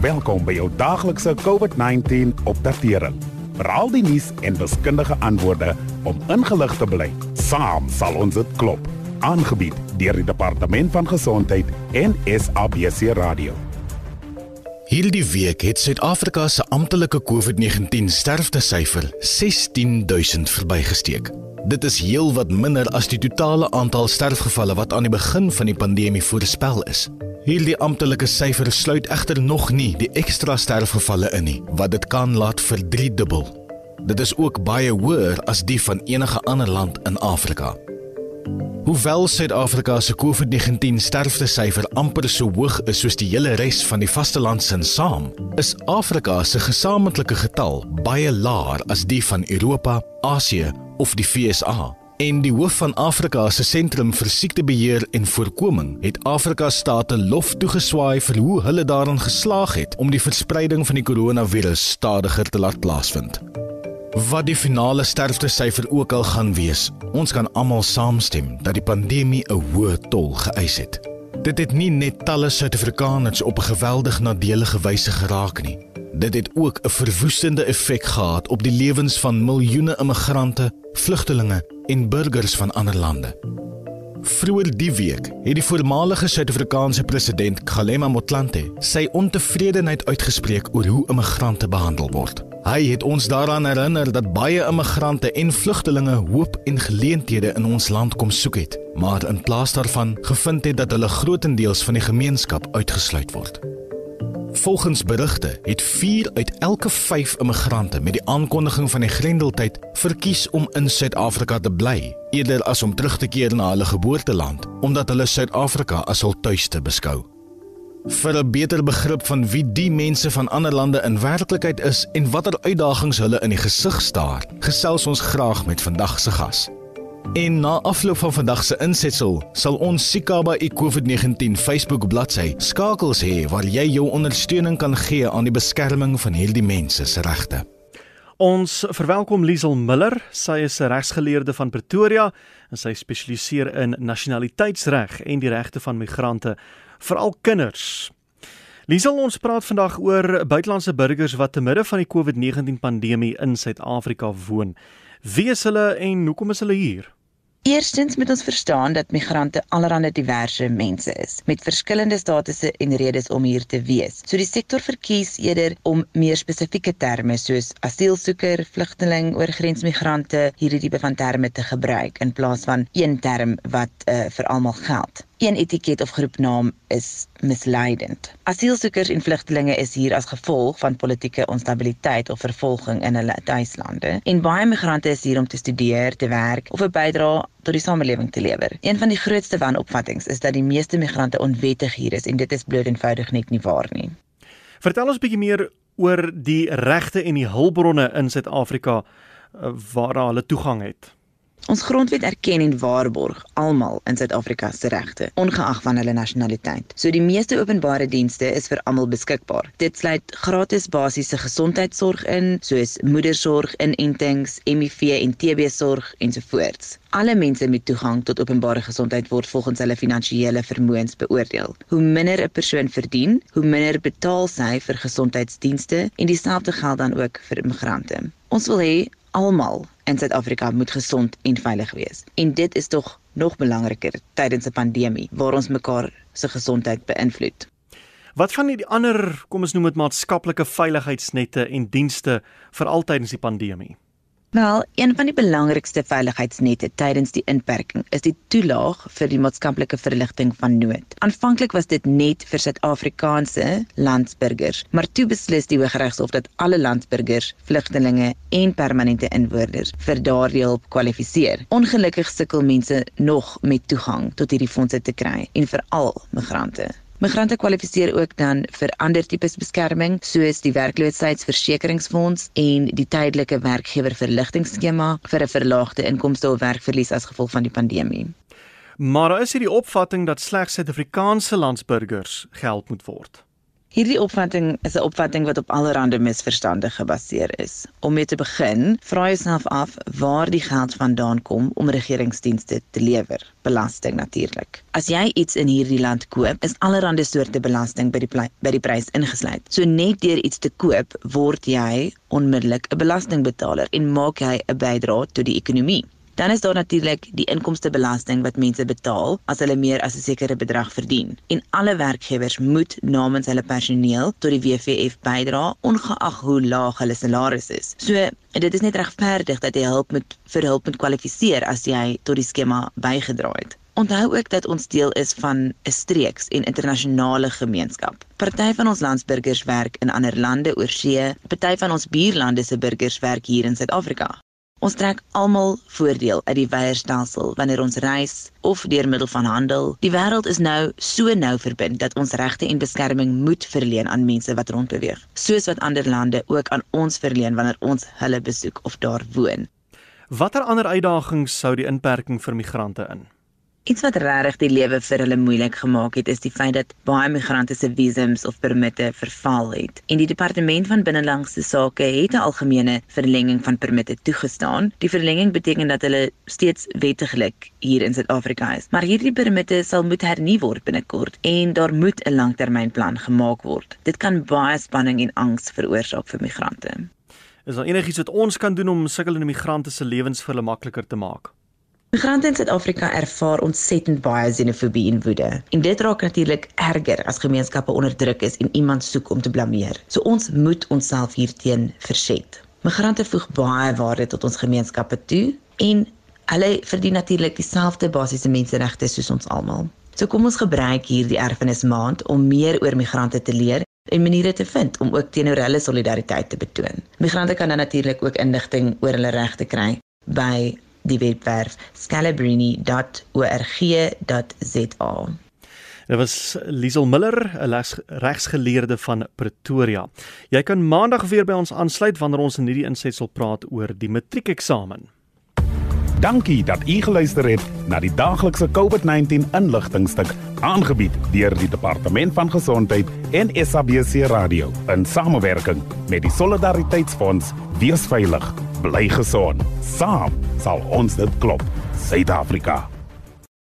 Welkom by jou daaglikse COVID-19 opdatering. Veral die nuus en wiskundige antwoorde om ingelig te bly. Saam sal ons dit klop. Aangebied deur die Departement van Gesondheid en SABC Radio. Hierdie week het Suid-Afrika se amptelike COVID-19 sterftesyfer 16000 verbygesteek. Dit is heel wat minder as die totale aantal sterfgevalle wat aan die begin van die pandemie voorspel is. Hierdie amptelike syfer sluit egter nog nie die ekstra sterfgevalle in nie, wat dit kan laat verdriedubbel. Dit is ook baie hoër as die van enige ander land in Afrika. Hoewel Suid-Afrika se COVID-19 sterftesyfer amper so hoog is soos die hele res van die vasteland sin saam, is Afrika se gesamentlike getal baie laer as die van Europa, Asië of die VSA. En die hoof van Afrika se sentrum vir siektebeheer en voorkoming het Afrika state lof toegeswaai vir hoe hulle daarin geslaag het om die verspreiding van die koronavirus stadiger te laat plaasvind. Wat die finale sterftesyfer ook al gaan wees, ons kan almal saamstem dat die pandemie 'n hoë tol geëis het. Dit het nie net talle Suid-Afrikaners op 'n geweldig nadelige wyse geraak nie. Dit het ook 'n verwoestende effek gehad op die lewens van miljoene immigrante, vlugtelinge en burgers van ander lande. Vroeger die week het die voormalige Suid-Afrikaanse president Kgalema Motlanthe sy ontevredenheid uitgespreek oor hoe immigrante behandel word. Hy het ons daaraan herinner dat baie immigrante en vlugtelinge hoop en geleenthede in ons land kom soek het, maar in plaas daarvan gevind het dat hulle grootendeels van die gemeenskap uitgesluit word. Volgens berigte het 4 uit elke 5 immigrante met die aankondiging van die Grendeltyd verkies om in Suid-Afrika te bly eerder as om terug te keer na hulle geboorteland omdat hulle Suid-Afrika as hul tuiste beskou. Vir 'n beter begrip van wie die mense van ander lande in werklikheid is en watter uitdagings hulle in die gesig staar, gesels ons graag met vandag se gas. En na afloop van vandag se insetsel sal ons Sikaba e COVID-19 Facebook bladsy skakels hê waar jy jou ondersteuning kan gee aan die beskerming van hierdie mense se regte. Ons verwelkom Liesel Miller. Sy is 'n regsgeleerde van Pretoria en sy spesialiseer in nasionaliteitsreg en die regte van migrante, veral kinders. Liesel, ons praat vandag oor buitelandse burgers wat te midde van die COVID-19 pandemie in Suid-Afrika woon. Wie is hulle en hoekom is hulle hier? Eerstens moet ons verstaan dat migrante allerlei diverse mense is met verskillende statusse en redes om hier te wees. So die sektor verkies eerder om meer spesifieke terme soos asielsoeker, vlugteling, oorgrensmigrante hierdie tipe van terme te gebruik in plaas van een term wat uh, vir almal geld. Een etiket of groepnaam is misleidend. Asielsoekers en vlugtelinge is hier as gevolg van politieke onstabiliteit of vervolging in hulle tuislande en baie migrante is hier om te studeer, te werk of 'n bydrae tot die samelewing te lewer. Een van die grootste wanopvattinge is dat die meeste migrante onwettig hier is en dit is bloot eenvoudig net nie waar nie. Vertel ons 'n bietjie meer oor die regte en die hulpbronne in Suid-Afrika eh, waar hulle toegang het. Ons grondwet erken en waarborg almal in Suid-Afrika se regte, ongeag van hulle nasionaliteit. So die meeste openbare dienste is vir almal beskikbaar. Dit sluit gratis basiese gesondheidsorg in, soos moedersorg, inentings, HIV en TB sorg ensovoorts. Alle mense met toegang tot openbare gesondheid word volgens hulle finansiële vermoëns beoordeel. Hoe minder 'n persoon verdien, hoe minder betaal sy vir gesondheidsdienste en dieselfde geld dan ook vir immigrante. Ons wil hê almal in Suid-Afrika moet gesond en veilig wees. En dit is tog nog belangriker tydens 'n pandemie waar ons mekaar se gesondheid beïnvloed. Wat van die ander, kom ons noem dit maatskaplike veiligheidsnette en dienste vir altydens die pandemie? Wel, een van die belangrikste veiligheidsnette tydens die inperking is die toelaag vir die maatskaplike verligting van nood. Aanvanklik was dit net vir Suid-Afrikaanse landsburgers, maar toe beslis die Hooggeregshof dat alle landsburgers, vlugtelinge en permanente inwoners vir daardie hulp kwalifiseer. Ongelukkig sukkel mense nog met toegang tot hierdie fondse te kry en veral migrante. Migrante kwalifiseer ook dan vir ander tipes beskerming soos die werkloosheidsversekeringsfonds en die tydelike werkgewerverligtingskema vir 'n verlaagde inkomste of werkverlies as gevolg van die pandemie. Maar is hier die opvatting dat slegs Suid-Afrikaanse landsburgers gehelp moet word? Hierdie opvatting is 'n opvatting wat op allerlei misverstande gebaseer is. Om mee te begin, vra jouself af waar die geld vandaan kom om regeringsdienste te lewer. Belasting natuurlik. As jy iets in hierdie land koop, is allerlei soorte belasting by die by die prys ingesluit. So net deur iets te koop, word jy onmiddellik 'n belastingbetaler en maak jy 'n bydrae tot die ekonomie. Dan is daar natuurlik die inkomstebelasting wat mense betaal as hulle meer as 'n sekere bedrag verdien. En alle werkgewers moet namens hulle personeel tot die WVF bydra ongeag hoe laag hulle salaris is. So dit is net regverdig dat jy hulp met vir hulp moet kwalifiseer as jy tot die skema bygedra het. Onthou ook dat ons deel is van 'n streeks en internasionale gemeenskap. Party van ons landsburgers werk in ander lande oor see, party van ons buurlande se burgers werk hier in Suid-Afrika. Ons trek almal voordeel uit die weierstelsel wanneer ons reis of deur middel van handel. Die wêreld is nou so nou verbind dat ons regte en beskerming moet verleen aan mense wat rondbeweeg, soos wat ander lande ook aan ons verleen wanneer ons hulle besoek of daar woon. Watter ander uitdagings sou die inperking vir migrante in? Iets wat regtig die lewe vir hulle moeilik gemaak het, is die feit dat baie migrante se visums of permitte verval het. En die departement van binnelandse sake het 'n algemene verlenging van permitte toegestaan. Die verlenging beteken dat hulle steeds wettiglik hier in Suid-Afrika is. Maar hierdie permitte sal moet hernu word binnekort en daar moet 'n langtermynplan gemaak word. Dit kan baie spanning en angs veroorsaak vir migrante. Is daar enigiets wat ons kan doen om sukkelende migrante se lewens vir hulle makliker te maak? Migrante in Suid-Afrika ervaar ontsettend baie xenofobie en woede. En dit raak natuurlik erger as gemeenskappe onderdruk is en iemand soek om te blameer. So ons moet onsself hierteen verset. Migrante voeg baie waarde tot ons gemeenskappe toe en hulle verdien natuurlik dieselfde basiese menseregte soos ons almal. So kom ons gebruik hierdie erfenismaand om meer oor migrante te leer en maniere te vind om ook teenoor hulle solidariteit te betoon. Migrante kan dan natuurlik ook inligting oor hulle regte kry by die webwerf scalabrini.org.za. Dit was Liesel Miller, 'n regsgeleerde van Pretoria. Jy kan maandag weer by ons aansluit wanneer ons in hierdie insetsel praat oor die matriekeksamen. Dankie dat u geluister het na die daaglikse COVID-19 inligtingstuk aangebied deur die Departement van Gesondheid en SABC Radio in samewerking met die Solidariteitsfonds. Wees veilig, bly gesond. Saam sal ons dit klop. Suid-Afrika.